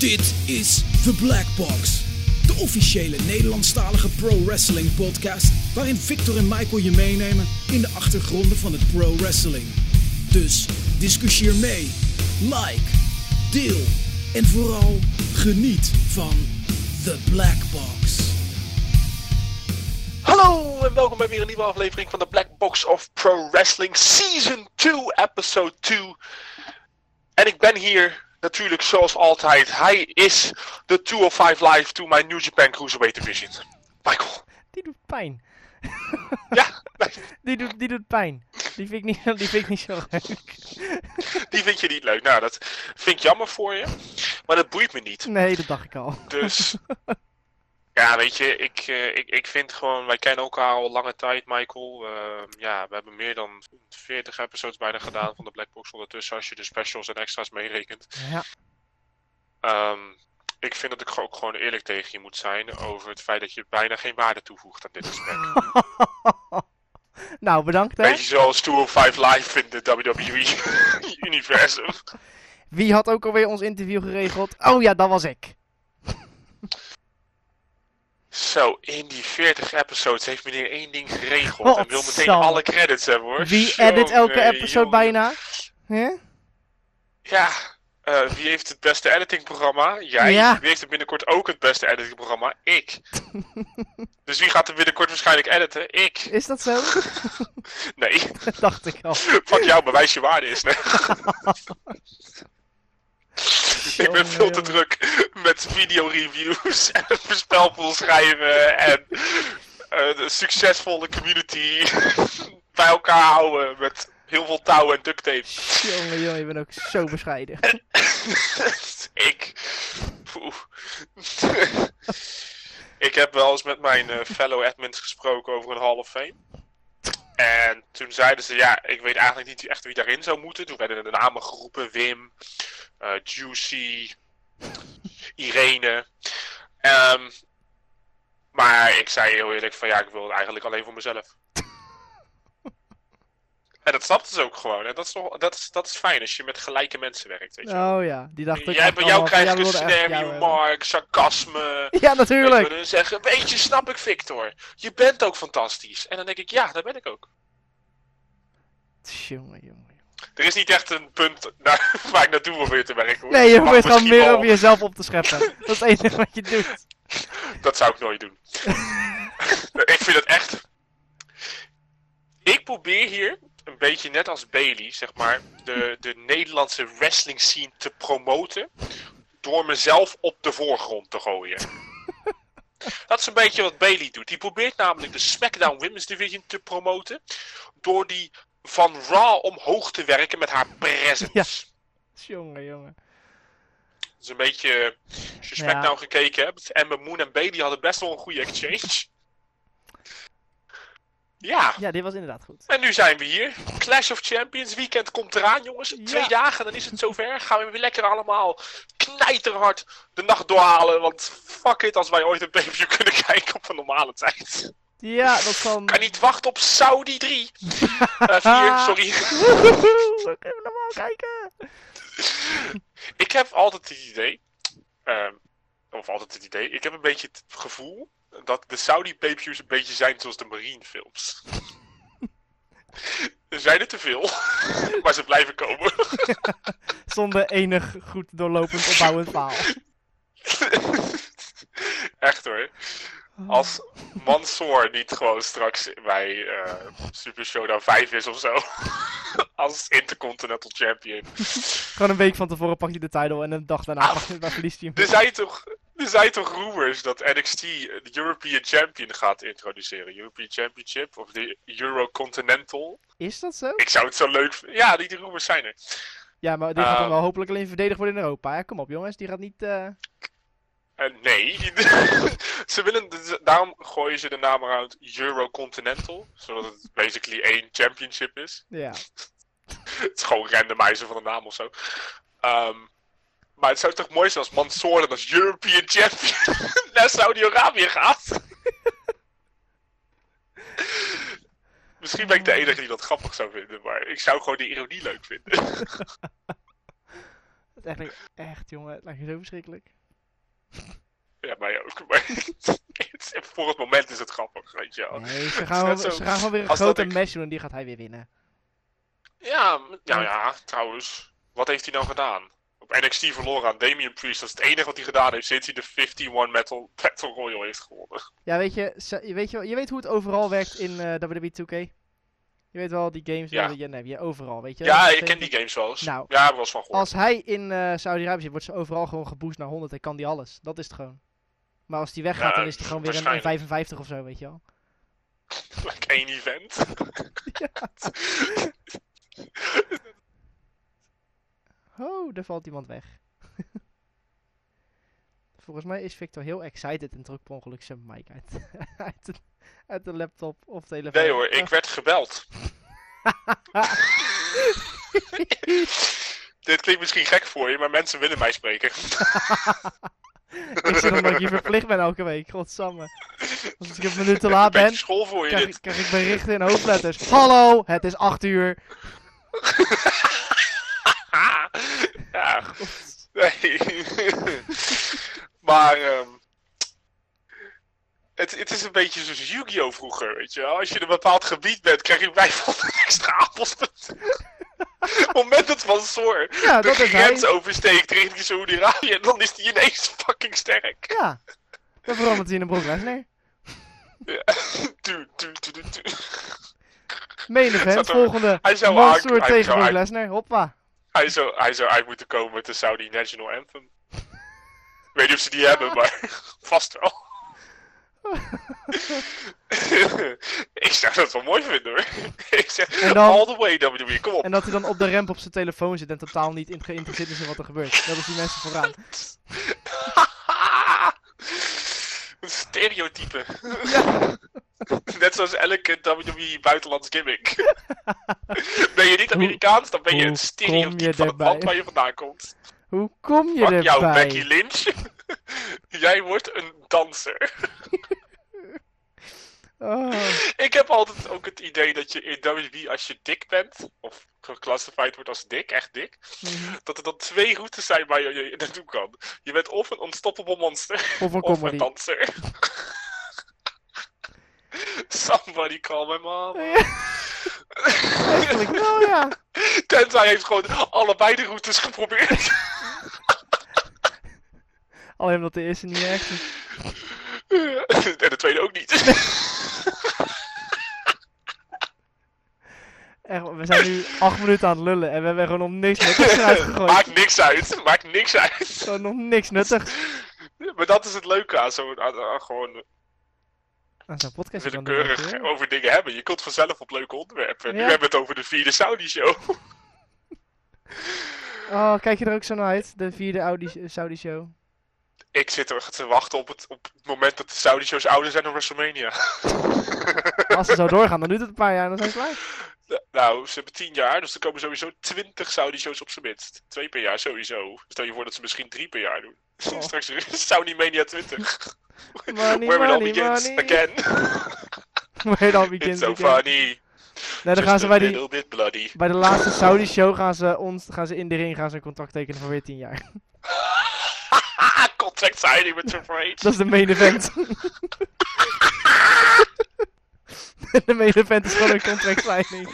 Dit is The Black Box, de officiële Nederlandstalige pro wrestling podcast waarin Victor en Michael je meenemen in de achtergronden van het pro wrestling. Dus discussieer mee, like, deel en vooral geniet van The Black Box. Hallo en welkom bij weer een nieuwe aflevering van de Black Box of Pro Wrestling Season 2, Episode 2. En ik ben hier natuurlijk zoals altijd. Hij is de 205 Live to my New Japan Cruiserweight Division. Michael. Die doet pijn. Ja, Die doet, die doet pijn. Die vind, ik niet, die vind ik niet zo leuk. die vind je niet leuk. Nou, dat vind ik jammer voor je. Maar dat boeit me niet. Nee, dat dacht ik al. Dus. Ja, weet je, ik, eh, ik, ik vind gewoon, wij kennen elkaar al lange tijd, Michael. Uh, ja, we hebben meer dan 40 episodes bijna gedaan van de Black Box ondertussen, als je de specials en extra's meerekent. Ja. Um, ik vind dat ik ook gewoon eerlijk tegen je moet zijn over het feit dat je bijna geen waarde toevoegt aan dit gesprek. nou, bedankt hè. Beetje zoals 205 Live in de WWE-universum. Wie had ook alweer ons interview geregeld? Oh ja, dat was ik. Zo, in die 40 episodes heeft meneer één ding geregeld. Oh, en wil meteen alle credits hebben hoor. Wie Zo, edit elke nee, episode bijna? Ja, eh, wie heeft het beste editingprogramma? Jij. Ja. Wie heeft er binnenkort ook het beste editingprogramma? Ik. dus wie gaat er binnenkort waarschijnlijk editen? Ik. Is dat zo? Nee, dat dacht ik al. fuck jou, bewijs je waarde is. Nee. Ik ben veel te druk met videoreviews en voorspelpool schrijven en de succesvolle community bij elkaar houden met heel veel touw en duct tape. Jongen, jongen, je bent ook zo bescheiden. ik. Ik heb wel eens met mijn eh, fellow admins gesproken over een Hall of Fame. En toen zeiden ze, ja, ik weet eigenlijk niet echt wie daarin zou moeten. Toen werden de namen geroepen, Wim, eh, Juicy, Irene. Ehm, maar ik zei heel eerlijk van, ja, ik wil het eigenlijk alleen voor mezelf. En dat snapten ze ook gewoon. En dat is, toch, dat, is, dat is fijn als je met gelijke mensen werkt, weet je. Oh ja, die dacht ook Jij, bij jou krijg ik ja, een remark, sarcasme. Ja, je, natuurlijk. dan zeggen, weet je, snap ik Victor. Je bent ook fantastisch. En dan denk ik, ja, dat ben ik ook. Jongen, jongen. Er is niet echt een punt naar, waar ik naartoe probeer te werken. hoor. Nee, je probeert gewoon meer over jezelf op te scheppen. Dat is het enige wat je doet. Dat zou ik nooit doen. ik vind het echt... Ik probeer hier, een beetje net als Bailey, zeg maar, de, de Nederlandse wrestling scene te promoten. Door mezelf op de voorgrond te gooien. Dat is een beetje wat Bailey doet. Die probeert namelijk de SmackDown Women's Division te promoten. Door die van Raw omhoog te werken met haar presence. Ja. Jongen, jongen. Dat is een beetje. Als je Ja. SmackDown gekeken hebt. Emma Moon en Bailey hadden best wel een goede exchange. Ja. Ja, dit was inderdaad goed. En nu zijn we hier. Clash of Champions weekend komt eraan, jongens. Twee dagen, dan is het zover. Gaan we weer lekker allemaal knijterhard de nacht doorhalen. Want fuck it, als wij ooit een pay-per-view kunnen kijken op een normale tijd. Ja, dat kan... Kan niet wachten op Saudi 3. Eh 4, sorry. Woehoe, we kunnen normaal kijken. Ik heb altijd het idee, ehm, of altijd het idee, ik heb een beetje het gevoel dat de Saudi pay-per-views een beetje zijn zoals de Marine films. er zijn er te veel, maar ze blijven komen. Zonder enig goed doorlopend opbouwend verhaal. Echt hoor. Als Mansoor niet gewoon straks bij eh, Super Showdown 5 is of zo. Als Intercontinental Champion. Gewoon een week van tevoren pak je de title en een dag daarna Ah. verliest hij Er hem. zijn toch, er zijn toch rumors dat NXT de European Champion gaat introduceren. European Championship of de Eurocontinental. Is dat zo? Ik zou het zo leuk vinden. Ja, die, rumors zijn er. Ja, maar die gaat dan Ehm. wel hopelijk alleen verdedigd worden in Europa. Hè? Kom op jongens, die gaat niet... eh, Nee. ze willen, daarom gooien ze de naam eruit Eurocontinental. Zodat het basically één championship is. Ja. Het is gewoon randomizer van de naam of zo. Ehm, maar het zou toch mooi zijn als Mansoor dan als European Champion naar Saudi-Arabië gaat? Misschien ben ik de enige die dat grappig zou vinden, maar ik zou gewoon de ironie leuk vinden. is eigenlijk echt, jongen. Het lijkt je zo verschrikkelijk. Ja, mij ook. Maar voor het moment is het grappig, weet je wel. Nee, ze gaan, net wel- zo- ze gaan gewoon weer een grote ik- match doen en die gaat hij weer winnen. Ja, nou ja, trouwens. Wat heeft hij nou gedaan? Op NXT verloren aan Damian Priest. Dat is het enige wat hij gedaan heeft sinds hij de 15-1 Metal, Battle Royal heeft gewonnen. Ja, weet je, weet, je, je weet hoe het overal werkt in eh WWE 2K? Je weet wel, die games, Ja. je, nee, je overal, weet je? Ja, ik ken die games wel eens. Nou, ja, ik heb wel eens van gehoord. Als hij in eh Saudi-Arabië zit, wordt ze overal gewoon geboost naar 100 en kan die alles. Dat is het gewoon. Maar als die weggaat, Ja, dan is hij gewoon weer een, een waarschijnlijk. 55 of zo, weet je wel. Like één event. Oh, daar valt iemand weg. Volgens mij is Victor heel excited en trok per ongeluk zijn mic uit, uit, de, uit de laptop of telefoon. Nee hoor, ik werd gebeld. Dit klinkt misschien gek voor je, maar mensen willen mij spreken. ik zit omdat ik je verplicht ben elke week, godsamme. Als ik een minuut te laat ben, school voor je krijg dit. ik, krijg ik berichten in hoofdletters. Hallo, het is 8 uur. ja, nee. Maar, ehm het, het is een beetje zoals Yu-Gi-Oh! vroeger, weet je wel. Als je in een bepaald gebied bent, krijg je 500 extra appelspunten. Op het moment dat Van Soor Ja, de hij. grens oversteekt richting Saoedi-Arabië, dan is die ineens fucking sterk. Ja, dan verandert hij in een Brock Lesnar. Ja. Du, du, du. Main event, er- volgende. Hij zou, Mansoor aan- hij, tegen Brock Lesnar, hoppa. hij, zou, hij zou uit moeten komen met de Saudi National Anthem. Ik weet niet of ze die hebben, maar vast wel. ik zou dat wel mooi vinden hoor. ik zeg, dan- all the way WWE, kom op. En dat hij dan op de ramp op zijn telefoon zit en totaal niet in- geïnteresseerd is in wat er gebeurt. Dat is die mensen vooraan. Een stereotype. Ja. Net zoals elke WWE buitenlands gimmick. ben je niet Amerikaans, dan ben je een stereotype van het land waar je vandaan komt. Hoe kom je jou, erbij? Becky Lynch. Jij wordt een danser. Oh. Ik heb altijd ook het idee dat je in WWE, als je dik bent, of geclassified wordt als dik, echt dik, Mhm. dat er dan twee routes zijn waar je, je naartoe kan. Je bent of een unstoppable monster, Of een of een comedy. danser. Somebody call my mom. Eigenlijk wel, ja. Tenzij heeft gewoon allebei de routes geprobeerd. Alleen omdat de eerste niet echt is. en de tweede ook niet. Echt, we zijn nu acht minuten aan het lullen en we hebben gewoon nog niks nuttigs eruit gegooid. Maakt niks uit. Maakt niks uit. Gewoon nog niks nuttigs. Maar dat is het leuke aan zo'n aan, aan gewoon Aan zo'n podcast kan doen. willekeurig over dingen hebben. Je komt vanzelf op leuke onderwerpen. Nu Ja. hebben we het over de vierde Saudi show. Oh, kijk je er ook zo naar uit? De vierde Audi Saudi show. Ik zit er te wachten op het, op het moment dat de Saudi shows ouder zijn dan WrestleMania. Als ze zo doorgaan, dan duurt het een paar jaar en dan zijn ze klaar. Nou, ze hebben tien jaar, dus er komen sowieso 20 Saudi shows op zijn minst. Twee per jaar sowieso. Stel je voor dat ze misschien drie per jaar doen. Oh. Straks is Saudi Mania 20. Money, Where it all money, begins money. again. Where it all begins It's so again. funny. Nee, dan Just gaan ze bij, die, bij de laatste Saudi show gaan ze, ons, gaan ze in de ring gaan ze een contract tekenen voor weer 10 jaar. Contract signing met Triple H. Dat is de main event. de main event is gewoon een contract signing.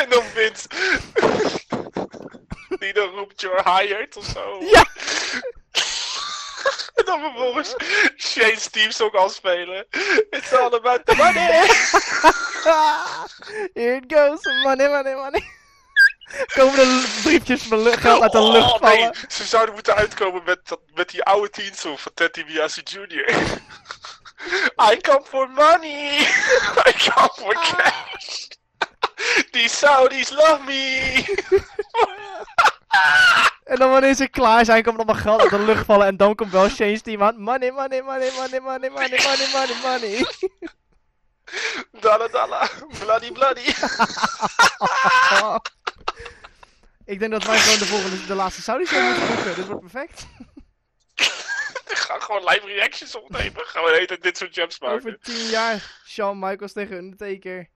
en dan Vince. Die dan roept you're hired of zo. Ja. en dan vervolgens Shane's team ook al spelen. It's all about the money. Here it goes. Money, money, money. Komen de briefjes van lu- geld uit de lucht Oh, nee, vallen. ze zouden moeten uitkomen met, dat, met die oude teensong van Teddy Biasi Jr. I come for money. I come for cash. Die Saudis love me. En dan wanneer ze klaar zijn, komt allemaal geld uit de lucht vallen. En dan komt wel Shane's team aan. Money, money, money, money, money, money, money, money, money. Dalla dalla. Bloody bloody. Ik denk dat wij gewoon de volgende, de laatste Saudi show moeten boeken. Dit wordt perfect. Ga gewoon live reactions opnemen. Gaan we tijd dit soort jumps maken. Over tien jaar. Shawn Michaels tegen Undertaker.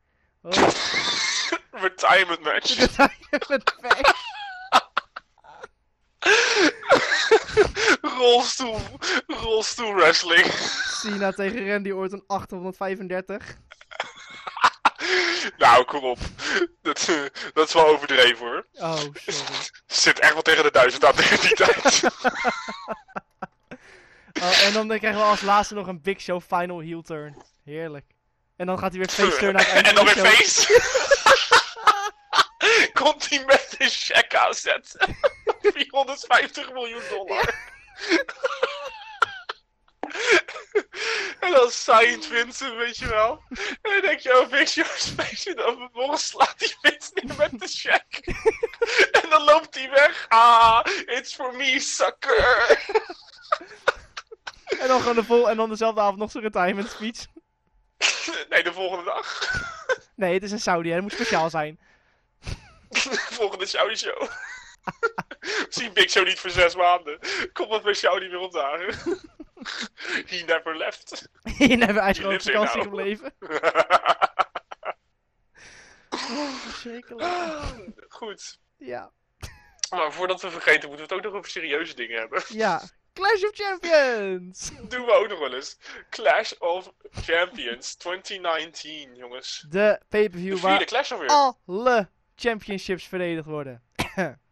Oh, Retirement match. Met pech. rolstoel, rolstoel wrestling. Cena tegen Randy Orton 835. nou, kom op. Dat, eh, dat is wel overdreven hoor. Oh, sorry. Zit echt wel tegen de duizend aan tegen die tijd. Oh, en dan krijgen we als laatste nog een Big Show final heel turn. Heerlijk. En dan gaat hij weer face turn einde en dan weer face. Komt hij met een check aanzetten. 450 miljoen dollar. en dan signed Vincent, weet je wel. En dan denk je, oh, is face. En dan vervolgens slaat hij Vince neer met de check. en dan loopt hij weg. Ah, it's for me, sucker. En dan gewoon de vol en dan dezelfde avond nog zo'n retirement speech. nee, de volgende dag. Nee, het is een Saudi, hè. Moet speciaal zijn. volgende Saudi show. Zie Big Show niet voor zes maanden. Kom wat bij Saudi weer opdagen. He never left. We eigenlijk lives gewoon op vakantie gebleven. Oh, verschrikkelijk. Goed. Ja. Maar voordat we vergeten, moeten we het ook nog over serieuze dingen hebben. Ja. Clash of Champions! Doen we ook nog wel eens. Clash of Champions 2019, jongens. De pay-per-view waar Clash alweer. alle championships verdedigd worden.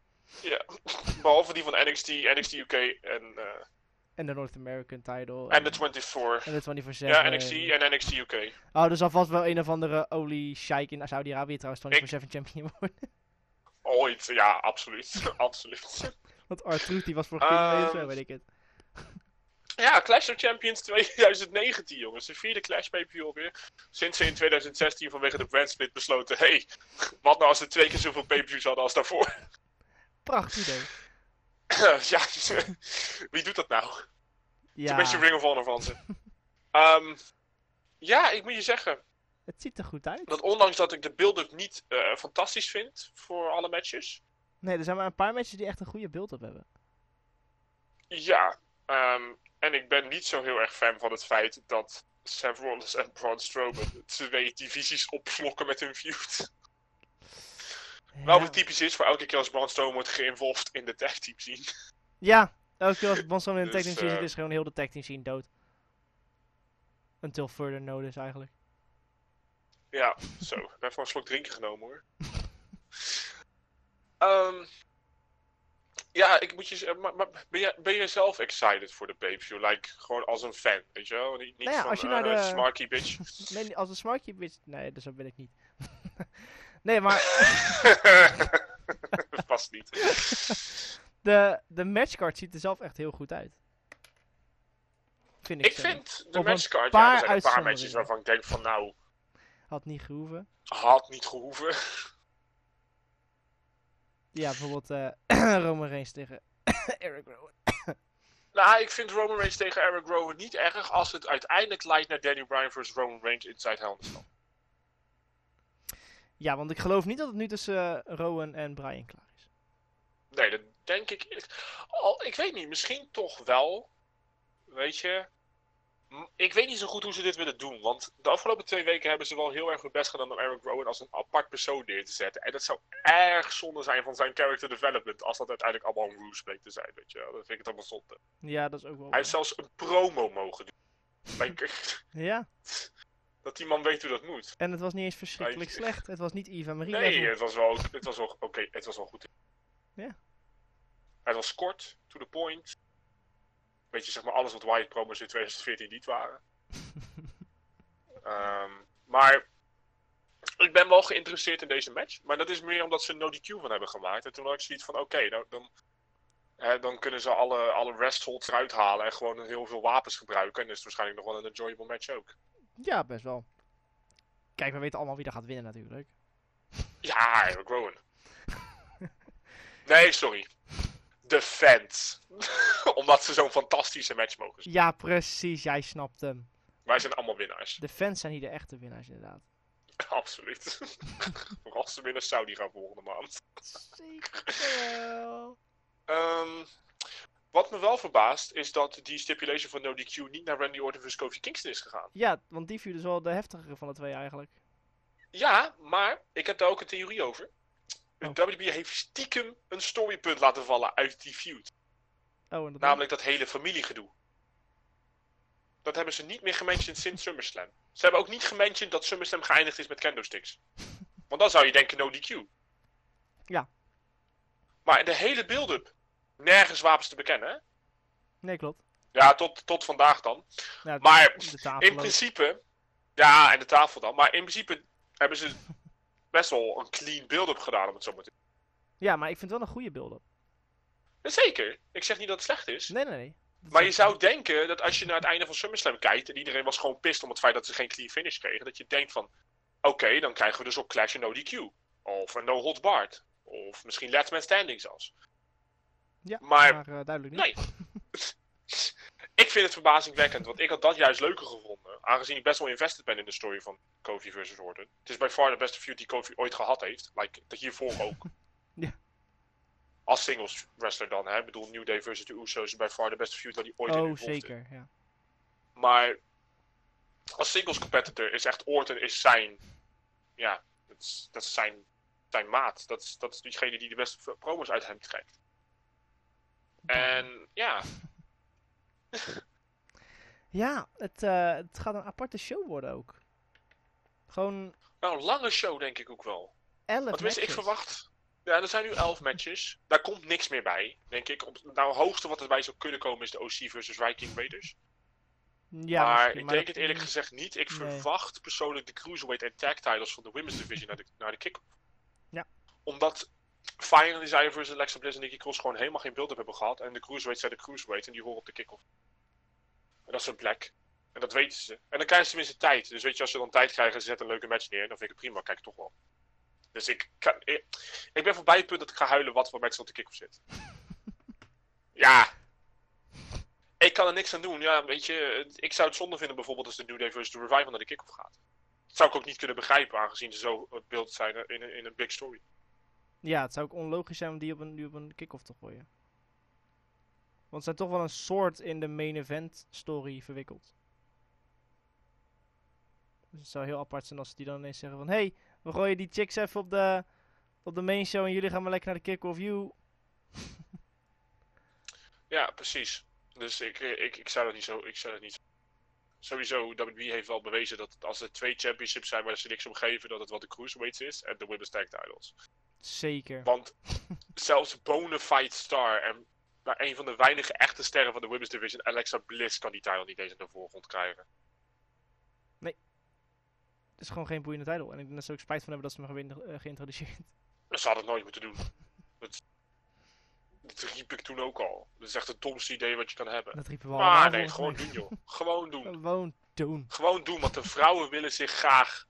Ja. Behalve die van NXT, NXT UK en, eh, En de North American title. en de 24. En de 24 Ja, NXT en NXT UK. Oh, er zal vast wel een of andere Oli Sheik in Saudi-Arabië trouwens 24-7 champion worden. Ooit, ja, absoluut. absoluut. Want R-Truth die was voor geen Ehm, zo weet ik het. Ja, Clash of Champions 2019, jongens. De vierde Clash pay-per-view alweer. Sinds ze in 2016 vanwege de brandsplit besloten... hey, wat nou als ze twee keer zoveel pay-per-views hadden als daarvoor? Prachtig idee. ja, wie doet dat nou? Het is een beetje Ja, Ring of Honor van ze. Ehm, ja, ik moet je zeggen... het ziet er goed uit. dat ondanks dat ik de build-up niet eh, fantastisch vind... voor alle matches... Nee, er zijn maar een paar matches die echt een goede beeld op hebben. Ja, ehm, en ik ben niet zo heel erg fan van het feit dat Seth Rollins en Braun Strowman twee divisies opvlokken met hun feud. Wel wat typisch is voor elke keer als Strowman wordt geïnvolved in de tag team scene. Ja, elke keer als Bonson in de tag Dus, team zit, eh, is gewoon heel de tag team scene dood. Until further notice eigenlijk. Ja, zo. Ik heb even een slok drinken genomen hoor. Ehm, ja, ik moet je zeggen, maar, maar ben, je, ben je zelf excited voor de pay-per-view? Like, gewoon als een fan, weet je wel? Niet, niet Nou ja, van, als je naar eh, de- smarky bitch. Nee, als een smartje bitch... Nee, dat zo ben ik niet. Nee, maar Past niet. de, de matchcard ziet er zelf echt heel goed uit. Vind ik Ik vind de Op een matchcard, paar ja, er zijn een paar matches waarvan ik denk van nou, Had niet gehoeven. had niet gehoeven. Ja, bijvoorbeeld eh Roman Reigns tegen Eric Rowan. Nou, ik vind Roman Reigns tegen Eric Rowan niet erg als het uiteindelijk leidt naar Danny Bryan versus Roman Reigns inside Hell in. Ja, want ik geloof niet dat het nu tussen eh, Rowan en Brian klaar is. Nee, dat denk ik eerlijk. Al, ik weet niet, misschien toch wel. Weet je. Ik weet niet zo goed hoe ze dit willen doen. Want de afgelopen twee weken hebben ze wel heel erg hun best gedaan om Eric Rowan als een apart persoon neer te zetten. En dat zou erg zonde zijn van zijn character development. Als dat uiteindelijk allemaal een ruse bleek te zijn. Weet je wel. Dat vind ik het allemaal zonde. Ja, dat is ook wel. Hij heeft zelfs een promo mogen doen. Like, Ja, dat die man weet hoe dat moet. en het was niet eens verschrikkelijk Hij- slecht. Het was niet Eva Marie Nee, level. het was wel, het was wel oké, het was wel goed. Ja. Het was kort, to the point. Weet je, zeg maar alles wat Wyatt promos in 2014 niet waren. Ehm, maar ik ben wel geïnteresseerd in deze match. Maar dat is meer omdat ze no DQ van hebben gemaakt. En toen had ik zoiets van, oké, nou, dan, hè, dan kunnen ze alle, alle restholds eruit halen en gewoon heel veel wapens gebruiken. En is het waarschijnlijk nog wel een enjoyable match ook. Ja, best wel. Kijk, we weten allemaal wie er gaat winnen natuurlijk. Ja, Eric Rowan. Nee, sorry. De fans. Omdat ze zo'n fantastische match mogen zien. Ja, precies. Jij snapt hem. Wij zijn allemaal winnaars. De fans zijn hier de echte winnaars inderdaad. Absoluut. Vooral als ze weer naar Saudi gaan volgende maand. Zeker wel. Ehm, wat me wel verbaast is dat die stipulation van No DQ niet naar Randy Orton vs Kofi Kingston is gegaan. Ja, want die viel dus wel de heftigere van de twee eigenlijk. Ja, maar ik heb daar ook een theorie over. Oh. WWE heeft stiekem een storypunt laten vallen uit die feud. Oh, Namelijk dat hele familiegedoe. Dat hebben ze niet meer gementiond sinds SummerSlam. Ze hebben ook niet gementiond dat SummerSlam geëindigd is met candlesticks. Want dan zou je denken no DQ. Ja. Maar de hele build-up. Nergens wapens te bekennen, hè? Nee, klopt. Ja, tot, tot vandaag dan. Ja, Maar in principe... Ja, en de tafel dan. Maar in principe hebben ze best wel een clean build-up gedaan, om het zo maar te Ja, maar ik vind het wel een goede build-up. Zeker. Ik zeg niet dat het slecht is. Nee, nee, nee. Dat Maar je zou denken dat als je naar het einde van SummerSlam kijkt en iedereen was gewoon pist om het feit dat ze geen clean finish kregen, dat je denkt van, oké, dan krijgen we dus op Clash een no DQ. Of een no holds barred. Of misschien last man standing zelfs. Ja, maar- maar, eh, duidelijk niet. Nee. ik vind het verbazingwekkend, want ik had dat juist leuker gevonden. Aangezien ik best wel invested ben in de story van Kofi versus Orton. Het is bij far de beste feud die Kofi ooit gehad heeft. Like, de hiervoor ook. Ja. Als singles wrestler dan, hè. Ik bedoel, New Day versus de Usos is bij far de beste feud dat hij ooit oh, involved is. zeker, ja. Maar als singles competitor is echt Orton is zijn. Ja, dat is, dat is zijn, zijn maat. Dat is, dat is diegene die de beste promos uit hem trekt. En ja, Ja, het, eh, het gaat een aparte show worden ook. Gewoon nou, een lange show denk ik ook wel. elf Want tenminste, ik verwacht. Ja, er zijn nu elf matches. Daar komt niks meer bij, denk ik. Op, nou, het hoogste wat erbij zou kunnen komen is de OC versus Viking Raiders. Ja, maar ik maar denk dat- het eerlijk gezegd niet. Ik Nee. verwacht persoonlijk de Cruiserweight en Tag titles van de Women's Division naar de, naar de kick Ja. Omdat Fire Desire versus Alexa Bliss en Nikki Cross gewoon helemaal geen build-up hebben gehad. En de Cruiserweights zijn de Cruiserweights en die horen op de kick-off. En dat is een black. En dat weten ze. En dan krijgen ze tenminste tijd. Dus weet je, als ze dan tijd krijgen en ze zetten een leuke match neer, dan vind ik het prima. Kijk toch wel. Dus ik, kan, ik, ik ben voorbij het punt dat ik ga huilen wat voor match op de kick-off zit. ja. Ik kan er niks aan doen. Ja, weet je, ik zou het zonde vinden bijvoorbeeld als de New Day versus de Revival naar de kick-off gaat. Dat zou ik ook niet kunnen begrijpen, aangezien ze zo het beeld zijn in, in een big story. Ja, het zou ook onlogisch zijn om die op een, op een kick-off te gooien. Want ze zijn toch wel een soort in de main event story verwikkeld. Dus het zou heel apart zijn als die dan ineens zeggen van... Hey, we gooien die chicks even op de, op de main show en jullie gaan maar lekker naar de kick-off. Ja, precies. Dus ik, eh, ik, ik zou dat niet zo. Ik zou dat niet. Sowieso, WWE heeft wel bewezen dat als er twee championships zijn waar ze niks om geven, dat het wat de cruiserweights is en de women's tag titles. Zeker. Want zelfs bonafide star en maar een van de weinige echte sterren van de women's division, Alexa Bliss, kan die title niet eens in de voorgrond krijgen. Het is gewoon geen boeiende title. En ik denk dat ze ook spijt van hebben dat ze hem hebben eh, geïntroduceerd. Ze hadden het nooit moeten doen. Dat, dat riep ik toen ook al. Dat is echt het domste idee wat je kan hebben. Dat riepen we allemaal Maar nee, gewoon doen joh. Gewoon doen. Gewoon doen. Gewoon doen, want de vrouwen willen zich graag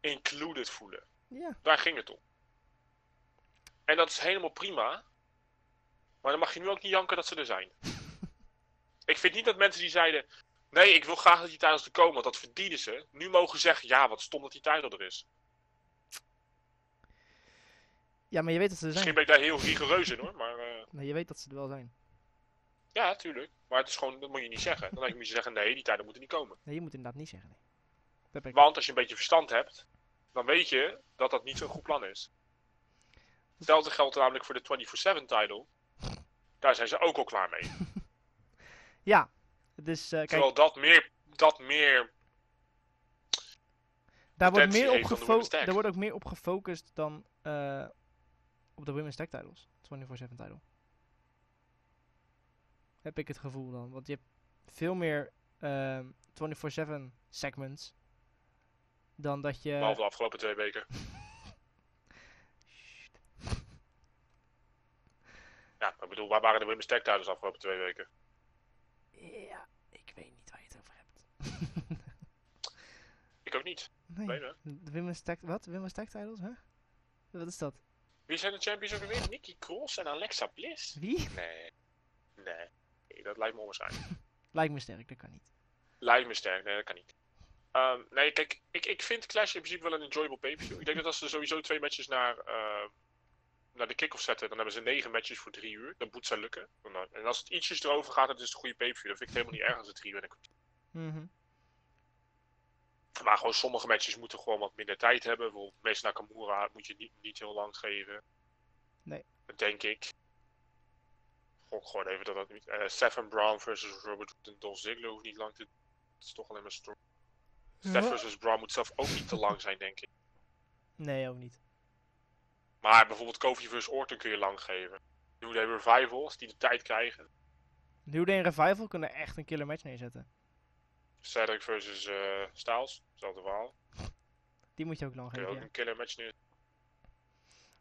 included voelen. Ja. Daar ging het om. En dat is helemaal prima. Maar dan mag je nu ook niet janken dat ze er zijn. ik vind niet dat mensen die zeiden... Nee, ik wil graag dat die titles er komen, want dat verdienen ze. Nu mogen zeggen, ja, wat stom dat die title er is. Ja, maar je weet dat ze er Misschien zijn. ben ik daar heel rigoureus in hoor, maar... eh, Maar je weet dat ze er wel zijn. ja, tuurlijk. Maar het is gewoon, dat moet je niet zeggen. Dan moet je zeggen, nee, die tijden moeten niet komen. Nee, je moet inderdaad niet zeggen. Nee. Want als je een beetje verstand hebt, dan weet je dat dat niet zo'n goed plan is. Hetzelfde geldt namelijk voor de 24-7 title. Daar zijn ze ook al klaar mee. Ja. Dus kijk, Terwijl dat meer, dat meer daar wordt, meer op heeft dan de gefo- women's tag. daar wordt ook meer op gefocust dan eh, op de women's tag titles. 24-7 title. Heb ik het gevoel dan. Want je hebt veel meer ehm 24-7 segments. Dan dat je... behalve de afgelopen twee weken. Ja, ik bedoel, waar waren de tag titles de afgelopen twee weken? Ja, ik weet niet waar je het over hebt. Ik ook niet. nee. Hè? De tag... Wat? Tag titles, hè? Wat is dat? Wie zijn de champions ook weer? Nikki Cross en Alexa Bliss? Wie? Nee. Nee. Nee, Dat lijkt me onwaarschijnlijk. Lijkt me sterk, dat kan niet. Lijkt me sterk, nee, dat kan niet. Ehm, nee, kijk, ik, ik vind Clash in principe wel een enjoyable pay-per-view. Ik denk dat als ze sowieso twee matches naar, eh, naar de kick-off zetten, dan hebben ze negen matches voor drie uur. Dat moet ze lukken. En als het ietsjes erover gaat, dan is het een goede pay-per-view. Dan vind ik helemaal niet erg als het drie uur en een kwartier. Mhm. Maar gewoon sommige matches moeten gewoon wat minder tijd hebben. Bijvoorbeeld Mees Nakamura moet je niet, niet heel lang geven. Nee. Dat denk ik. Gok gewoon even dat dat niet... eh Stephen Brown versus Robert Roode en Dolph Ziggler hoeft niet lang te... Het is toch alleen maar story. Steph versus Brown moet zelf ook niet te lang zijn, denk ik. Nee, ook niet. Maar bijvoorbeeld Kofi versus Orton kun je lang geven. New Day Revival, als die de tijd krijgen. New Day en Revival kunnen echt een killer match neerzetten. Cedric versus eh Styles, hetzelfde verhaal. Die moet je ook lang Kun je geven, ook ja. een killer match neer.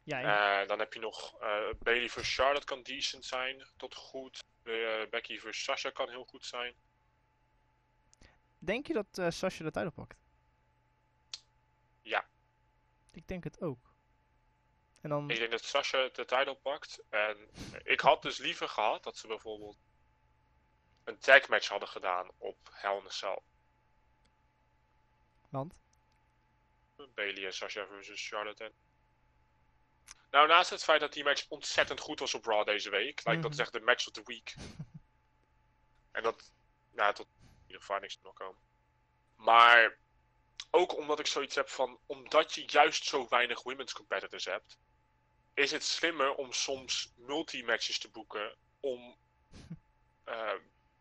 Ja, en- Eh, dan heb je nog eh, Bailey versus Charlotte kan decent zijn, tot goed. Becky versus Sasha kan heel goed zijn. Denk je dat Sasha de titel pakt? Ja. Ik denk het ook. En dan... Ik denk dat Sasha de title pakt. En ik had dus liever gehad dat ze bijvoorbeeld een tag match hadden gedaan op Hell in a Cell. Want? Bailey en Sasha versus Charlotte. En... Nou, naast het feit dat die match ontzettend goed was op Raw deze week, lijkt dat Mhm. is echt de match of the week. en dat, nou, tot in ieder geval niks nog komen. Maar ook omdat ik zoiets heb van, omdat je juist zo weinig women's competitors hebt, is het slimmer om soms multi-matches te boeken om eh,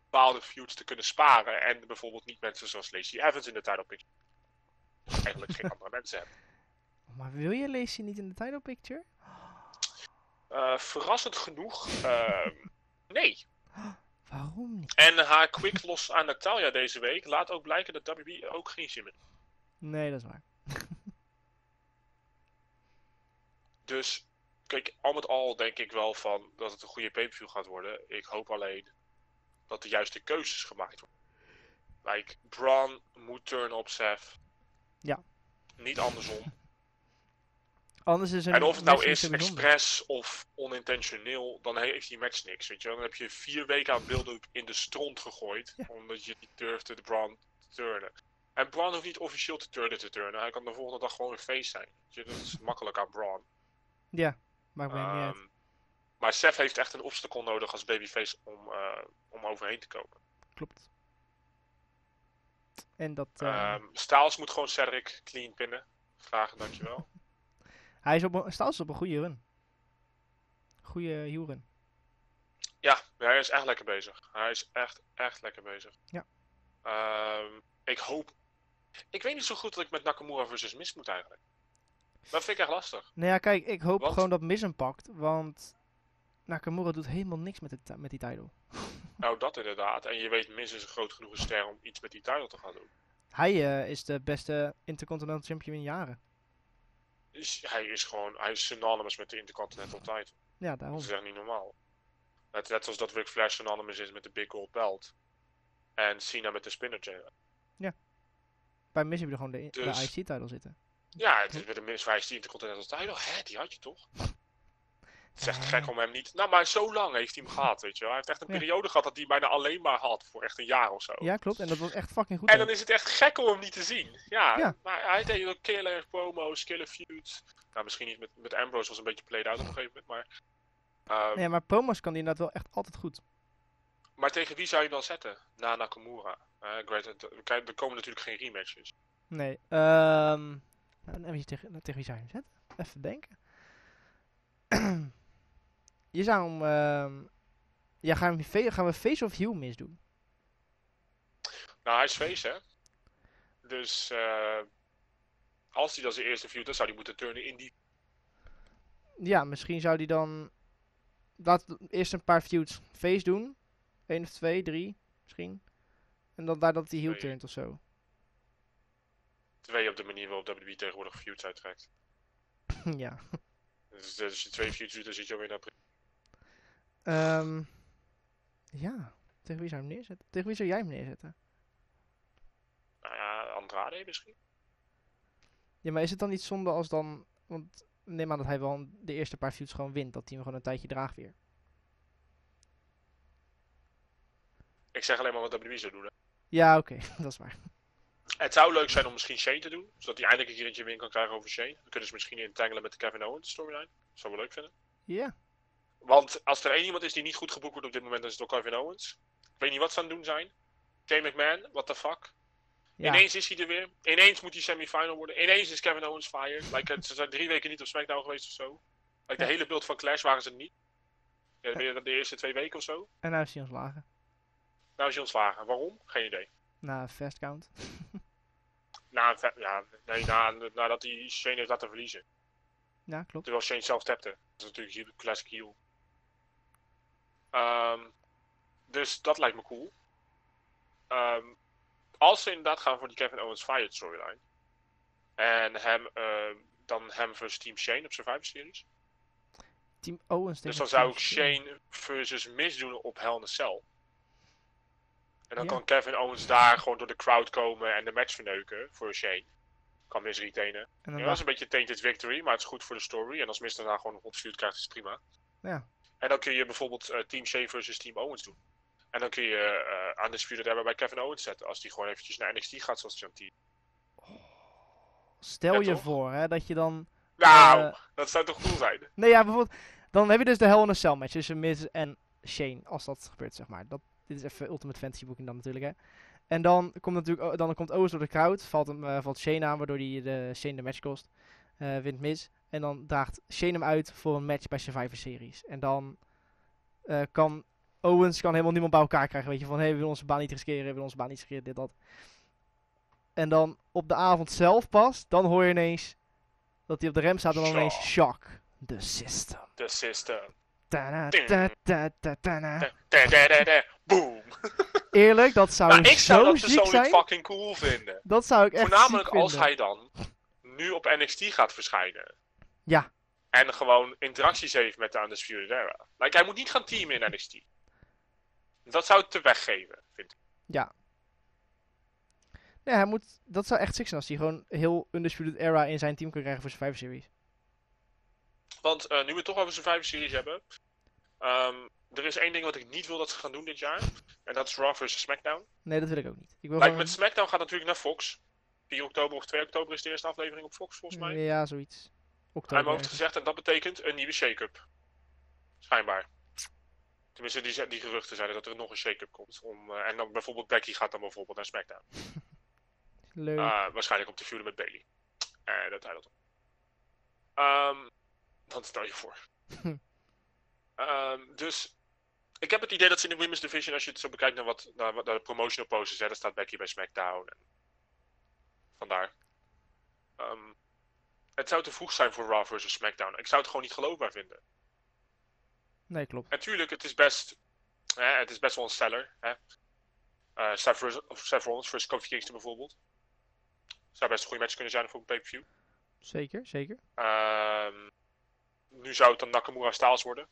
bepaalde feuds te kunnen sparen en bijvoorbeeld niet mensen zoals Lacey Evans in de title picture. Eigenlijk geen andere mensen hebben. Maar wil je Lacey niet in de title picture? Eh, verrassend genoeg, eh, nee. Waarom niet? En haar quick loss aan Natalia deze week laat ook blijken dat WB ook geen zin heeft. Nee, dat is waar. Dus, kijk, al met al denk ik wel van dat het een goede pay-per-view gaat worden. Ik hoop alleen dat de juiste keuzes gemaakt worden. Like, Braun moet turnen op Seth. Ja. Niet andersom. Anders is En of het nou is expres of onintentioneel, dan heeft die match niks. Weet je? Dan heb je vier weken aan build-up in de stront gegooid, Ja. omdat je niet durfde de Braun te turnen. En Braun hoeft niet officieel te turnen te turnen. Hij kan de volgende dag gewoon een feest zijn. Weet je? Dat is makkelijk aan Braun. Ja, maakt mij niet uit. Ehm, maar Seth heeft echt een obstacle nodig als babyface om, eh, om overheen te komen. Klopt. En dat... eh, Ehm Styles moet gewoon Cedric clean pinnen. Graag, dankjewel. hij is op een, Styles is op een goede run. Goede heel run. Ja, hij is echt lekker bezig. Hij is echt, echt lekker bezig. Ja. Ehm, ik hoop... Ik weet niet zo goed dat ik met Nakamura versus Miz moet eigenlijk. Dat vind ik echt lastig. Nou ja, kijk, ik hoop Want? gewoon dat Miz hem pakt, want Nakamura doet helemaal niks met, het, met die title. Nou, dat inderdaad. En je weet, Miz is een groot genoeg ster om iets met die title te gaan doen. Hij eh, is de beste Intercontinental Champion in jaren. Dus hij is gewoon... Hij is synonymous met de Intercontinental title. Ja, daarom. Dat is echt niet normaal. Net, net zoals dat Ric Flair synonymous is met de Big Gold Belt. En Cena met de Spinner Chair. Bij Miz heb je gewoon de, Dus- de IC-title zitten. Ja, het is met de minst vrij die Intercontinental title. Hè, die had je toch? Het is echt gek om hem niet... Nou, maar zo lang heeft hij hem gehad, weet je wel. Hij heeft echt een Ja. periode gehad dat hij bijna alleen maar had. Voor echt een jaar of zo. Ja, klopt. En dat was echt fucking goed. En ook. dan is het echt gek om hem niet te zien. Ja, Ja. maar hij deed ook killer promos, killer feuds. Nou, misschien niet met, met Ambrose was een beetje played out op een gegeven moment, maar... ehm, Nee, maar promos kan hij inderdaad wel echt altijd goed. Maar tegen wie zou je dan zetten? Na Nakamura. Eh, great, er komen natuurlijk geen rematches. Nee. Ehm nou, en wie tegen, tegen wie zou je hem zetten? Even denken. je zou hem... ehm ja, gaan we, gaan we face of heel misdoen? Nou, hij is face, hè? Dus eh, als hij dan zijn eerste feud, dan zou hij moeten turnen in die... Ja, misschien zou hij dan... Laat eerst een paar feuds face doen. Eén of twee, drie, misschien. En dan daar dat hij heel turnt of zo. Twee op de manier waarop WWE tegenwoordig feuds uittrekt. ja. Dus als je twee feuds doet, dan zit je alweer naar... pre- Ehm ja. Tegen wie zou je hem neerzetten? Tegen wie zou jij hem neerzetten? Nou ja, Andrade misschien? Ja, maar is het dan niet zonde als dan... Want neem aan dat hij wel de eerste paar feuds gewoon wint. Dat hij hem gewoon een tijdje draagt weer. Ik zeg alleen maar wat WWE zou doen. Hè. Ja, oké. dat is waar. Het zou leuk zijn om misschien Shane te doen. Zodat hij eindelijk een keertje win kan krijgen over Shane. Dan kunnen ze misschien entangelen met de Kevin Owens storyline. Dat zou wel leuk vinden. Ja. Want als er één iemand is die niet goed geboekt wordt op dit moment, dan is het ook Kevin Owens. Ik weet niet wat ze aan het doen zijn. Shane McMahon, what the fuck. Ja. Ineens is hij er weer. Ineens moet hij semifinal worden. Ineens is Kevin Owens fired. Like, ze zijn drie weken niet op SmackDown geweest of zo. Like, de hele beeld van Clash waren ze niet. Ja, dat de eerste twee weken of zo. En nou is hij ontslagen. Nou is hij ontslagen. Waarom? Geen idee. Na fast count. Na, ja, nee, na, nadat hij Shane heeft laten verliezen. Ja, klopt. Terwijl Shane zelf tapte. Dat is natuurlijk classic heel. Ehm, dus dat lijkt me cool. Ehm, als ze inderdaad gaan voor die Kevin Owens Fired storyline. En hem, ehm, dan hem versus Team Shane op Survivor Series. Team Owens Dus dan zou ik Shane versus Miz doen op Hell in a Cell. En dan Ja. kan Kevin Owens daar gewoon door de crowd komen en de match verneuken voor Shane. Kan Miz retainen. En dan Ja, dat is een beetje tainted victory, maar het is goed voor de story. En als Miz daarna gewoon een feud krijgt, is het prima. Ja. En dan kun je bijvoorbeeld eh, Team Shane versus Team Owens doen. En dan kun je eh aan de hebben bij Kevin Owens zetten. Als die gewoon eventjes naar NXT gaat zoals John T. Stel Ja, je toch? voor hè, dat je dan... Nou, Eh, dat zou toch cool zijn? Nee, ja, bijvoorbeeld... Dan heb je dus de Hell in a Cell match tussen Miz en Shane. Als dat gebeurt, zeg maar. Dat, dit is even Ultimate Fantasy Booking dan natuurlijk, hè. En dan komt natuurlijk... Dan komt Owens door de crowd. Valt, hem, eh, valt Shane aan, waardoor hij de, Shane de match kost. Eh, wint Miz. En dan draagt Shane hem uit voor een match bij Survivor Series. En dan eh, kan... Owens kan helemaal niemand bij elkaar krijgen. Weet je, van... Hé, hey, we willen onze baan niet riskeren. We willen onze baan niet riskeren, dit, dat. En dan op de avond zelf pas... Dan hoor je ineens... Dat hij op de rem staat en dan ineens... Shock. The system. De system. Ta, ta, ta. Boom. Eerlijk, dat zou Nou, ik zou zo dat ziek zijn. fucking cool vinden. Dat zou ik echt Voornamelijk ziek als vinden. hij dan nu op NXT gaat verschijnen. Ja. En gewoon interacties heeft met de Undisputed Era. Like, hij moet niet gaan teamen in NXT. Dat zou het te weggeven, vind ik. Nee, hij moet, dat zou echt sick zijn als hij gewoon heel Undisputed Era in zijn team kan krijgen voor zijn 5 series. Want eh, nu we het toch over Survivor Series hebben. ehm, er is één ding wat ik niet wil dat ze gaan doen dit jaar. En dat is Raw vs SmackDown. Nee, dat wil ik ook niet. Ik wil gewoon... met SmackDown gaat natuurlijk naar Fox. 4 oktober of 2 oktober is de eerste aflevering op Fox, volgens mij. Ja, zoiets. Hij Oktober. heeft ergens. gezegd en dat betekent een nieuwe shake-up. Schijnbaar. Tenminste, die, die geruchten zeiden dat er nog een shake-up komt. Om, eh, en dan bijvoorbeeld Becky gaat dan bijvoorbeeld naar SmackDown. Leuk. Ah, waarschijnlijk om te feuden met Bailey. Eh dat tijdelt. Ehm stel je voor. Ehm, dus ik heb het idee dat ze in de Women's Division, als je het zo bekijkt naar, wat, naar, naar de promotional posters, hè, daar staat Becky bij SmackDown. En vandaar. Ehm, het zou te vroeg zijn voor Raw versus SmackDown. Ik zou het gewoon niet geloofbaar vinden. Nee, klopt. Natuurlijk, het is best, hè, het is best wel een seller. Hè. Seth, of Seth Rollins versus Kofi Kingston bijvoorbeeld. Zou best een goede match kunnen zijn voor een pay-per-view. Zeker, zeker. Ehm, nu zou het dan Nakamura Styles worden.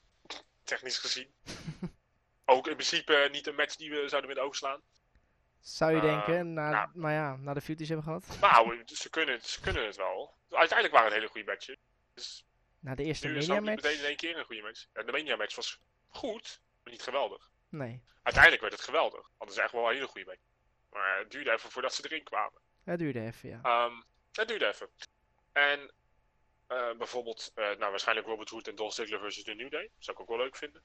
Technisch gezien. Ook in principe niet een match die we zouden willen overslaan. Zou je Eh, denken, na, nou. maar ja, na de ze hebben gehad. Nou, ze kunnen, het, ze kunnen het wel. Uiteindelijk waren het hele goede matches. Dus Na de eerste nu is het Mania match. meteen in één keer een goede match. En de Mania match was goed, maar niet geweldig. Nee, Uiteindelijk werd het geweldig. Hadden ze echt wel een hele goede match. Maar het duurde even voordat ze erin kwamen. het duurde even, ja. Ehm het duurde even. En eh, bijvoorbeeld, eh, nou waarschijnlijk Robert Root en Dolph Ziggler versus The New Day. Zou ik ook wel leuk vinden.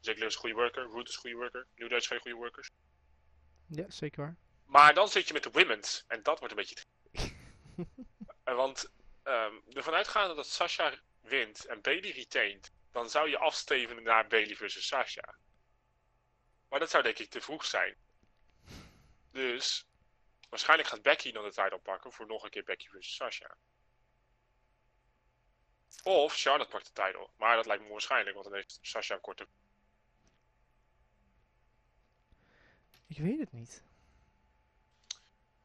Ziggler is een goede worker, Root is een goede worker, New Day is geen goede workers. Ja, zeker waar. Maar dan zit je met de women's en dat wordt een beetje... Eh, Want ehm ervan uitgaande dat Sasha wint en Bailey retaint, dan zou je afstevenen naar Bailey versus Sasha. Maar dat zou denk ik te vroeg zijn. Dus waarschijnlijk gaat Becky dan de title pakken voor nog een keer Becky versus Sasha. Of Charlotte pakt de title. Maar dat lijkt me onwaarschijnlijk, want dan heeft Sasha een korte. Ik weet het niet.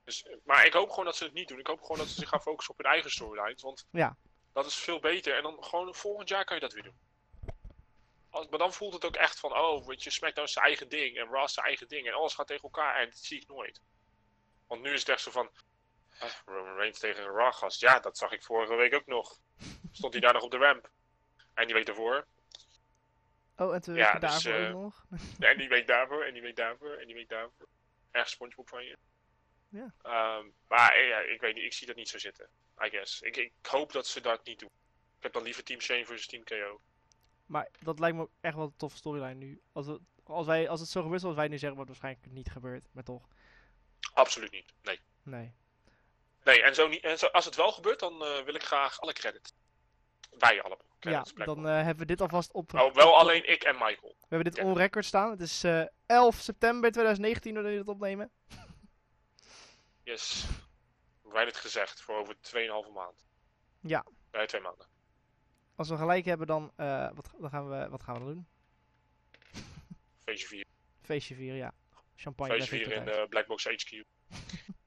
Dus, maar ik hoop gewoon dat ze het niet doen. Ik hoop gewoon dat ze zich gaan focussen op hun eigen storylines. Want Ja. dat is veel beter. En dan gewoon volgend jaar kan je dat weer doen. Als, maar dan voelt het ook echt van, oh, weet je, SmackDown is zijn eigen ding en Raw is zijn eigen ding. En alles gaat tegen elkaar en dat zie ik nooit. Want nu is het echt zo van, eh, Roman Reigns tegen een Raw gast. Ja, dat zag ik vorige week ook nog. Stond hij daar nog op de ramp. En die week daarvoor. Oh, en toen Ja, dus, daarvoor eh, nog. En die week daarvoor, en die week daarvoor, en die week daarvoor. Erg SpongeBob van je. Ja. Ehm, maar eh, ja, ik weet niet, ik zie dat niet zo zitten. I guess. Ik, ik hoop dat ze dat niet doen. Ik heb dan liever Team Shane versus Team KO. Maar dat lijkt me ook echt wel een toffe storyline nu. Als, we, als, wij, als het zo gebeurt zoals wij nu zeggen, wordt het waarschijnlijk niet gebeurd. Maar toch. Absoluut niet. Nee. Nee. Nee, en, zo niet, en zo, als het wel gebeurt, dan eh, wil ik graag alle credits. Wij allemaal. Ja, dan eh, hebben we dit alvast op. Oh, wel alleen ik en Michael. We hebben dit Ja. on record staan. Het is eh 11 september 2019 wanneer we dit opnemen. Yes. Wij het gezegd voor over 2,5 maand. Ja. Nee, twee maanden. Als we gelijk hebben, dan, eh, wat, dan gaan we, wat gaan we dan doen? Feestje 4. Feestje vieren, ja. Champagne Feestje bij 4 in de Blackbox HQ.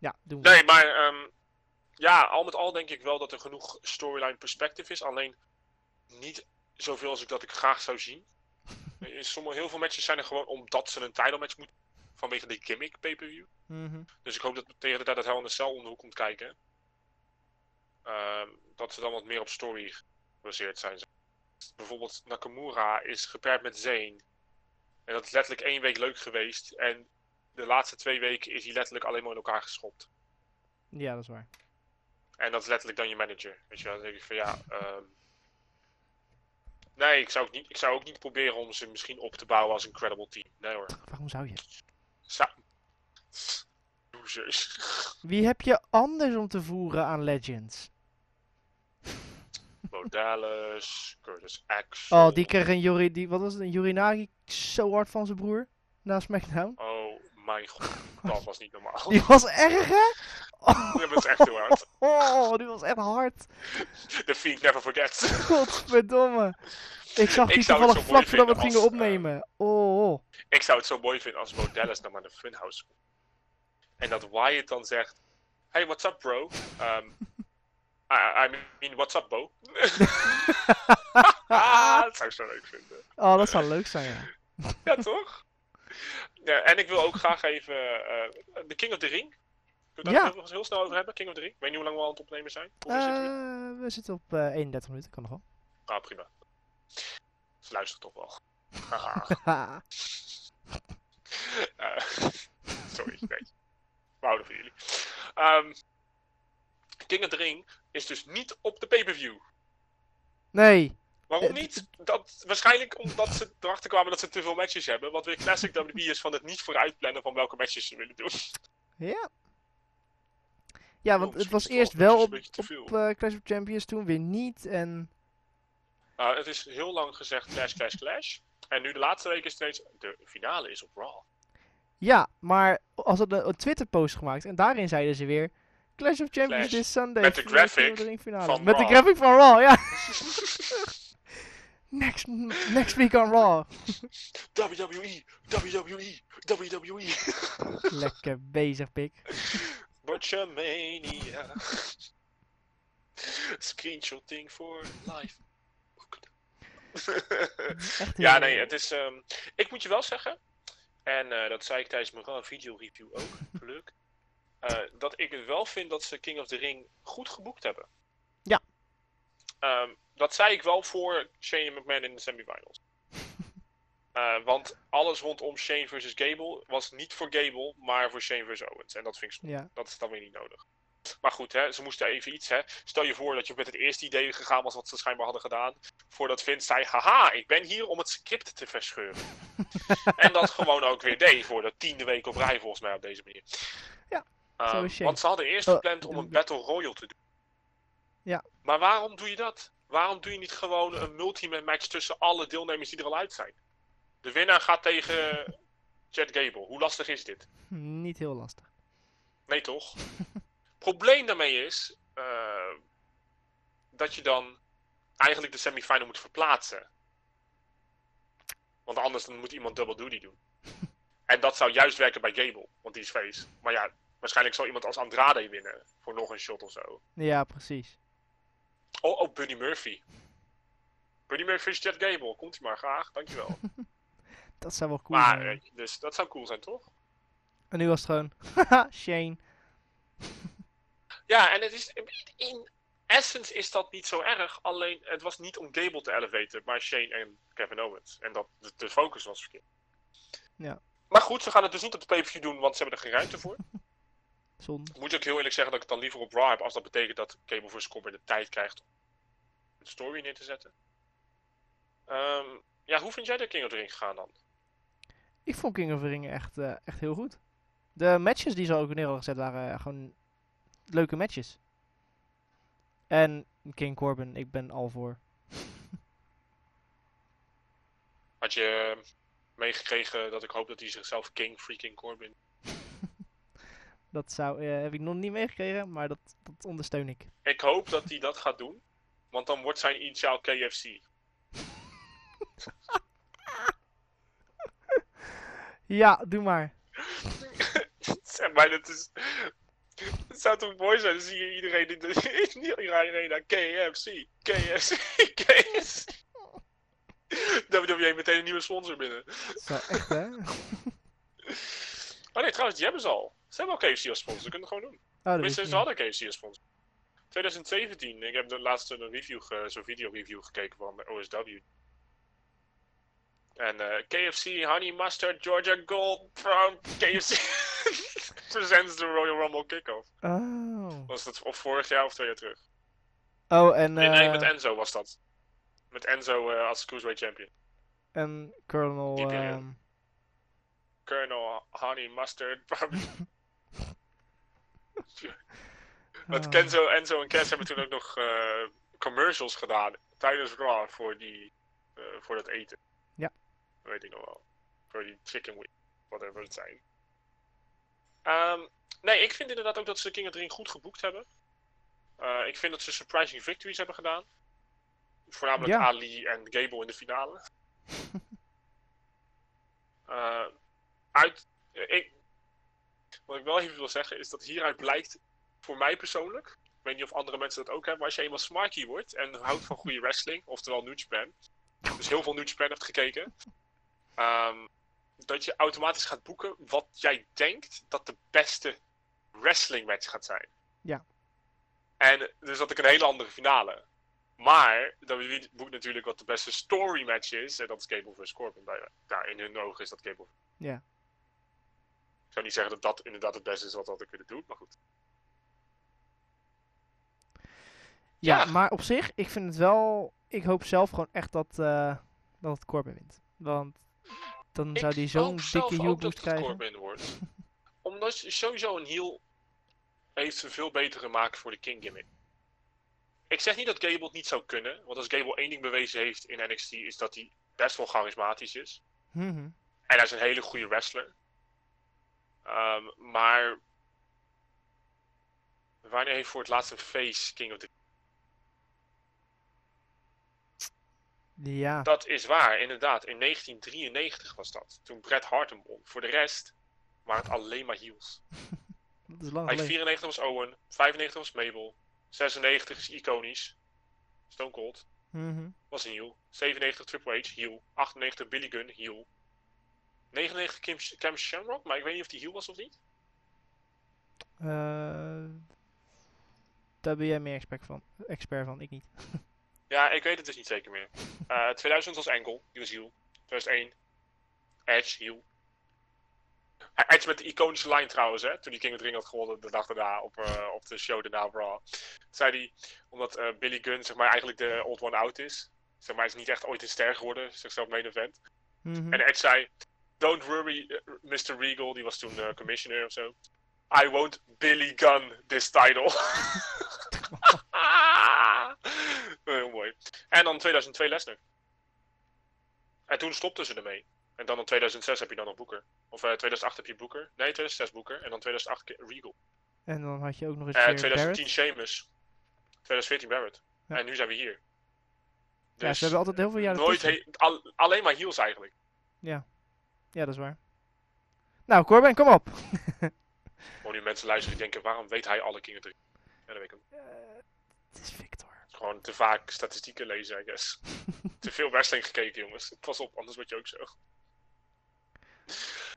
Ja, doen we. Nee, maar ehm, ja, al met al denk ik wel dat er genoeg storyline perspective is. Alleen niet zoveel als ik dat ik graag zou zien. In sommige, heel veel matches zijn er gewoon omdat ze een title match moeten. Vanwege de gimmick pay-per-view. Mhm. Dus ik hoop dat tegen de tijd dat Hell in a Cell om de hoek komt kijken. ehm, dat ze dan wat meer op story gebaseerd zijn. Bijvoorbeeld Nakamura is gepaard met Zayn. En dat is letterlijk één week leuk geweest. En de laatste twee weken is hij letterlijk alleen maar in elkaar geschopt. Ja, dat is waar. En dat is letterlijk dan je manager. Weet je wel, dan denk ik van ja. ehm, nee, ik zou, ook niet, ik zou ook niet proberen om ze misschien op te bouwen als een credible team. Nee hoor. Waarom zou je? Zou... Losers. Wie heb je anders om te voeren aan Legends? Bo Dallas, Curtis Axel. Oh, die kreeg een Yuri, die, wat was het, een Yurinagi zo hard van zijn broer? Na SmackDown. Oh mijn god, dat was niet normaal. Die was erg, hè? Dat was echt heel hard. oh, die was echt hard. The Fiend never forgets. Godverdomme. Ik zag die toevallig vlak voordat we het gingen als, opnemen. Oh, oh. Ik zou het zo mooi vinden als Bo Dallas dan maar naar de Funhouse komt. En dat Wyatt dan zegt: Hey, what's up, bro? Um, I, I mean, what's up, Bo? ah, dat zou ik zo leuk vinden. oh, dat zou leuk zijn, ja. Ja, toch? Ja, en ik wil ook graag even eh, de King of the Ring. Kunnen we Ja. nog eens heel snel over hebben? King of the Ring. Weet je hoe lang we al aan het opnemen zijn? Hoe zitten we? Eh, we zitten op eh 31 minuten, kan nog wel. Ah, prima. Ze luisteren toch wel. Eh, sorry, nee. We houden van jullie. King of the Ring is dus niet op de pay-per-view. nee. Waarom Eh, niet? Dat, waarschijnlijk omdat ze erachter kwamen dat ze te veel matches hebben. Wat weer classic WWE is van het niet vooruitplannen van welke matches ze willen doen. Ja. Ja, want Oh, het was is het eerst wel op, op eh, Clash of Champions, toen weer niet. En Nou, het is heel lang gezegd Clash, Clash, Clash. En nu de laatste week is steeds de finale is op Raw. ja, maar als het een, Twitter-post gemaakt en daarin zeiden ze weer Clash of Champions Clash. this Sunday. Met de graphic van Met de graphic van Raw, ja. next, next week on Raw. WWE, WWE, WWE. Lekker bezig, pik. Butchermania. Screenshotting for life. Ja, nee, het is. ehm, ik moet je wel zeggen, en eh, dat zei ik tijdens mijn video review ook, leuk. eh, dat ik het wel vind dat ze King of the Ring goed geboekt hebben. Ja. Ehm, dat zei ik wel voor Shane McMahon in de semifinals. Eh, want alles rondom Shane versus Gable was niet voor Gable, maar voor Shane versus Owens. En dat vind ik. Ja, Dat is dan weer niet nodig. Maar goed, hè, ze moesten even iets. Hè. Stel je voor dat je met het eerste idee gegaan was wat ze schijnbaar hadden gedaan. Voordat Vince zei: Haha, ik ben hier om het script te verscheuren. en dat gewoon ook weer deed voor de tiende week op rij, volgens mij op deze manier. Ja, Ehm, want ze hadden eerst Oh, gepland om een Battle Royale te doen. Ja. Maar waarom doe je dat? Waarom doe je niet gewoon een multi-man match tussen alle deelnemers die er al uit zijn? De winnaar gaat tegen Chad Gable. Hoe lastig is dit? niet heel lastig. Nee, toch? Probleem daarmee is eh, dat je dan eigenlijk de semifinal moet verplaatsen. Want anders dan moet iemand double duty doen. En dat zou juist werken bij Gable, want die is face. Maar ja, waarschijnlijk zal iemand als Andrade winnen voor nog een shot of zo. Ja, precies. Oh, oh Buddy Murphy. Buddy Murphy is Jet Gable. Komt hij maar graag, dankjewel. Dat zou wel cool maar, zijn. dus dat zou cool zijn, toch? En nu was het gewoon, Shane. Ja, en het is, in essence is dat niet zo erg. Alleen het was niet om Gable te elevaten, maar Shane en Kevin Owens. En dat de, de focus was verkeerd. Ja. Maar goed, ze gaan het dus niet op de pay-per-view doen, want ze hebben er geen ruimte voor. Zonde. Moet ik ook heel eerlijk zeggen dat ik het dan liever op Raw heb, als dat betekent dat Gable vs. Corbin de tijd krijgt om een story neer te zetten. Ehm, ja, hoe vind jij de King of the Ring gegaan dan? Ik vond King of the Ring echt, eh, echt heel goed. De matches die ze ook neer hadden gezet waren eh, gewoon leuke matches. En King Corbin, ik ben al voor. Had je eh, meegekregen dat ik hoop dat hij zichzelf King Freaking Corbin. Dat zou, eh, heb ik nog niet meegekregen, maar dat, dat ondersteun ik. Ik hoop dat hij dat gaat doen. Want dan wordt zijn initiaal KFC. Ja, doe maar. zeg maar, dat is. Het zou toch mooi zijn, dan zie je iedereen in de, in die arena. KFC, KFC, KFC. WWE meteen een nieuwe sponsor binnen. Zo, echt hè? Oh nee, trouwens, die hebben ze al. Ze hebben al KFC als sponsor, ze kunnen het gewoon doen. Oh, dat Tenminste, wist ze hadden KFC als sponsor. 2017, ik heb de laatste een review, zo'n video review gekeken van de OSW. En eh, KFC Honey Mustard Georgia Gold from KFC presents the Royal Rumble Kickoff. Oh. Was dat of vorig jaar of twee jaar terug? Oh, en, Nee, nee, met eh, Enzo was dat. Met Enzo eh, als Cruiserweight Champion. en Colonel... Ehm, Colonel Honey Mustard. Met ah. Kenzo, Enzo en Cass hebben toen ook nog commercials gedaan tijdens Raw voor, die, voor dat eten. Weet ik nog wel. Voor die chicken wing, whatever het zijn. Ehm, nee, ik vind inderdaad ook dat ze King of the Ring goed geboekt hebben. Eh, ik vind dat ze surprising victories hebben gedaan. Voornamelijk Ja. Ali en Gable in de finale. Eh, uit, ik, wat ik wel even wil zeggen is dat hieruit blijkt, voor mij persoonlijk, ik weet niet of andere mensen dat ook hebben, maar als je eenmaal smarky wordt en houdt van goede wrestling, oftewel New Japan, dus heel veel New Japan hebt gekeken, ehm, dat je automatisch gaat boeken wat jij denkt dat de beste wrestling match gaat zijn. Ja. En dus dat ik een hele andere finale. Maar WWE boekt natuurlijk wat de beste story match is. En dat is Cable vs. Corbin. Ja, in hun ogen is dat Cable. Ja. Ik zou niet zeggen dat dat inderdaad het beste is wat we hadden kunnen doen. Maar goed. Ja, Ja. maar op zich, ik vind het wel... Ik hoop zelf gewoon echt dat, eh, dat het Corbin wint. Want dan zou die zo'n dikke heel boost krijgen. Wordt. Omdat sowieso een heel heeft een veel betere maken voor de King gimmick. Ik zeg niet dat Gable het niet zou kunnen. Want als Gable één ding bewezen heeft in NXT is dat hij best wel charismatisch is. Mhm. En hij is een hele goede wrestler. Ehm, maar wanneer heeft voor het laatst een face King of the Ja, Dat is waar, inderdaad. In 1993 was dat. Toen Bret Hart hem won. Voor de rest waren het alleen maar heels. dat is lang Bij geleden. 94 was Owen, 95 was Mabel, 96 is iconisch. Stone Cold Mhm. was een heel. 97 Triple H, heel. 98 Billy Gunn, heel. 99 Kim, Cam Shamrock, maar ik weet niet of die heel was of niet. Eh, daar ben jij meer expert van. Expert van, ik niet. Ja, ik weet het dus niet zeker meer. Eh 2000 was Angle, die was heel. 2001 Edge, heel. Eh, Edge met de iconische lijn trouwens, hè. Toen die King of the Ring had gewonnen de dag daarna op, eh, op de show daarna Raw. Zei hij, omdat eh, Billy Gunn zeg maar eigenlijk de old one out is. Zeg maar, hij is niet echt ooit een ster geworden, zichzelf main event. Mhm. En Edge zei, don't worry eh, Mr. Regal, die was toen eh, commissioner of zo. I won't Billy Gunn this title. Heel mooi. En dan 2002 Lesnar. En toen stopten ze ermee. En dan in 2006 heb je dan nog Boeker. Of eh 2008 heb je Boeker. Nee, 2006 Boeker. En dan 2008 ke- Regal. En dan had je ook nog eens Eh weer 2010 Barrett. Sheamus. 2014 Barrett. Ja. En nu zijn we hier. Ja, Dus ze hebben altijd heel veel jaren nooit tussen. he- al- alleen maar heels eigenlijk. Ja, dat is waar. Nou, Corbin, kom op. Gewoon nu mensen luisteren die denken, waarom weet hij alle King of the Ring? Ja, dat weet ik ook. Eh, het is. Gewoon te vaak statistieken lezen, I guess. te veel wrestling gekeken, jongens. Pas op, anders word je ook zo.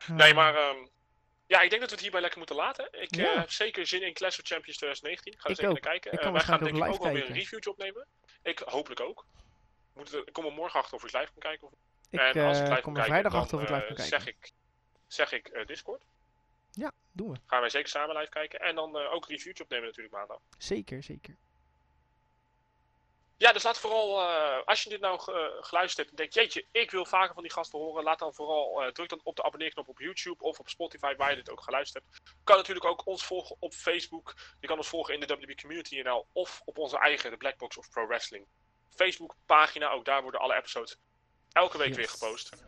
Nee, Ah. maar ehm, ja, ik denk dat we het hierbij lekker moeten laten. Ik eh, Ja. heb zeker zin in Clash of Champions 2019. Ga zeker ook. naar kijken. Eh, kan wij gaan denk ik ook wel weer een reviewtje opnemen. Ik hopelijk ook. Moet, er- ik kom er morgen achter of ik live kan kijken. Of, Ik en als ik eh, live kom er kijken, vrijdag achter of ik live eh, kan kijken. zeg ik, zeg ik eh, Discord. Doen we. Gaan wij zeker samen live kijken. En dan eh, ook een reviewtje opnemen natuurlijk maandag. Zeker, zeker. Ja, dus laat vooral, eh, als je dit nou ge- geluisterd hebt en denkt, jeetje, ik wil vaker van die gasten horen, laat dan vooral, eh, druk dan op de abonneerknop op YouTube of op Spotify, waar je dit ook geluisterd hebt. Je kan natuurlijk ook ons volgen op Facebook. Je kan ons volgen in de WB Community NL of op onze eigen, de Blackbox of Pro Wrestling Facebook pagina. Ook daar worden alle episodes elke week Yes. weer gepost.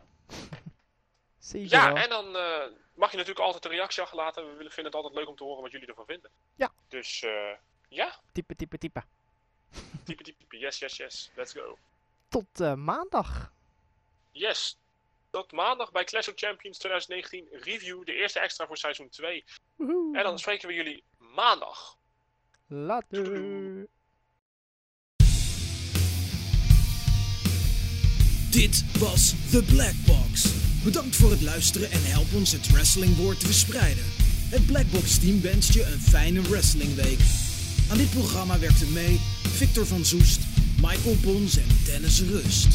Zeker Ja, wel. en dan eh, mag je natuurlijk altijd een reactie achterlaten. We vinden het altijd leuk om te horen wat jullie ervan vinden. Ja. Dus eh, ja, Type, type, type. Type, type, type. Yes, yes, yes. Let's go. Tot eh, maandag. Yes. Tot maandag bij Clash of Champions 2019 review. De eerste extra voor seizoen 2. Woehoe. En dan spreken we jullie maandag. Later. Doei. Dit was The Black Box. Bedankt voor het luisteren en help ons het wrestlingwoord te verspreiden. Het Black Box team wenst je een fijne wrestlingweek. Aan dit programma werkten mee Victor van Zoest, Michael Bons en Dennis Rust.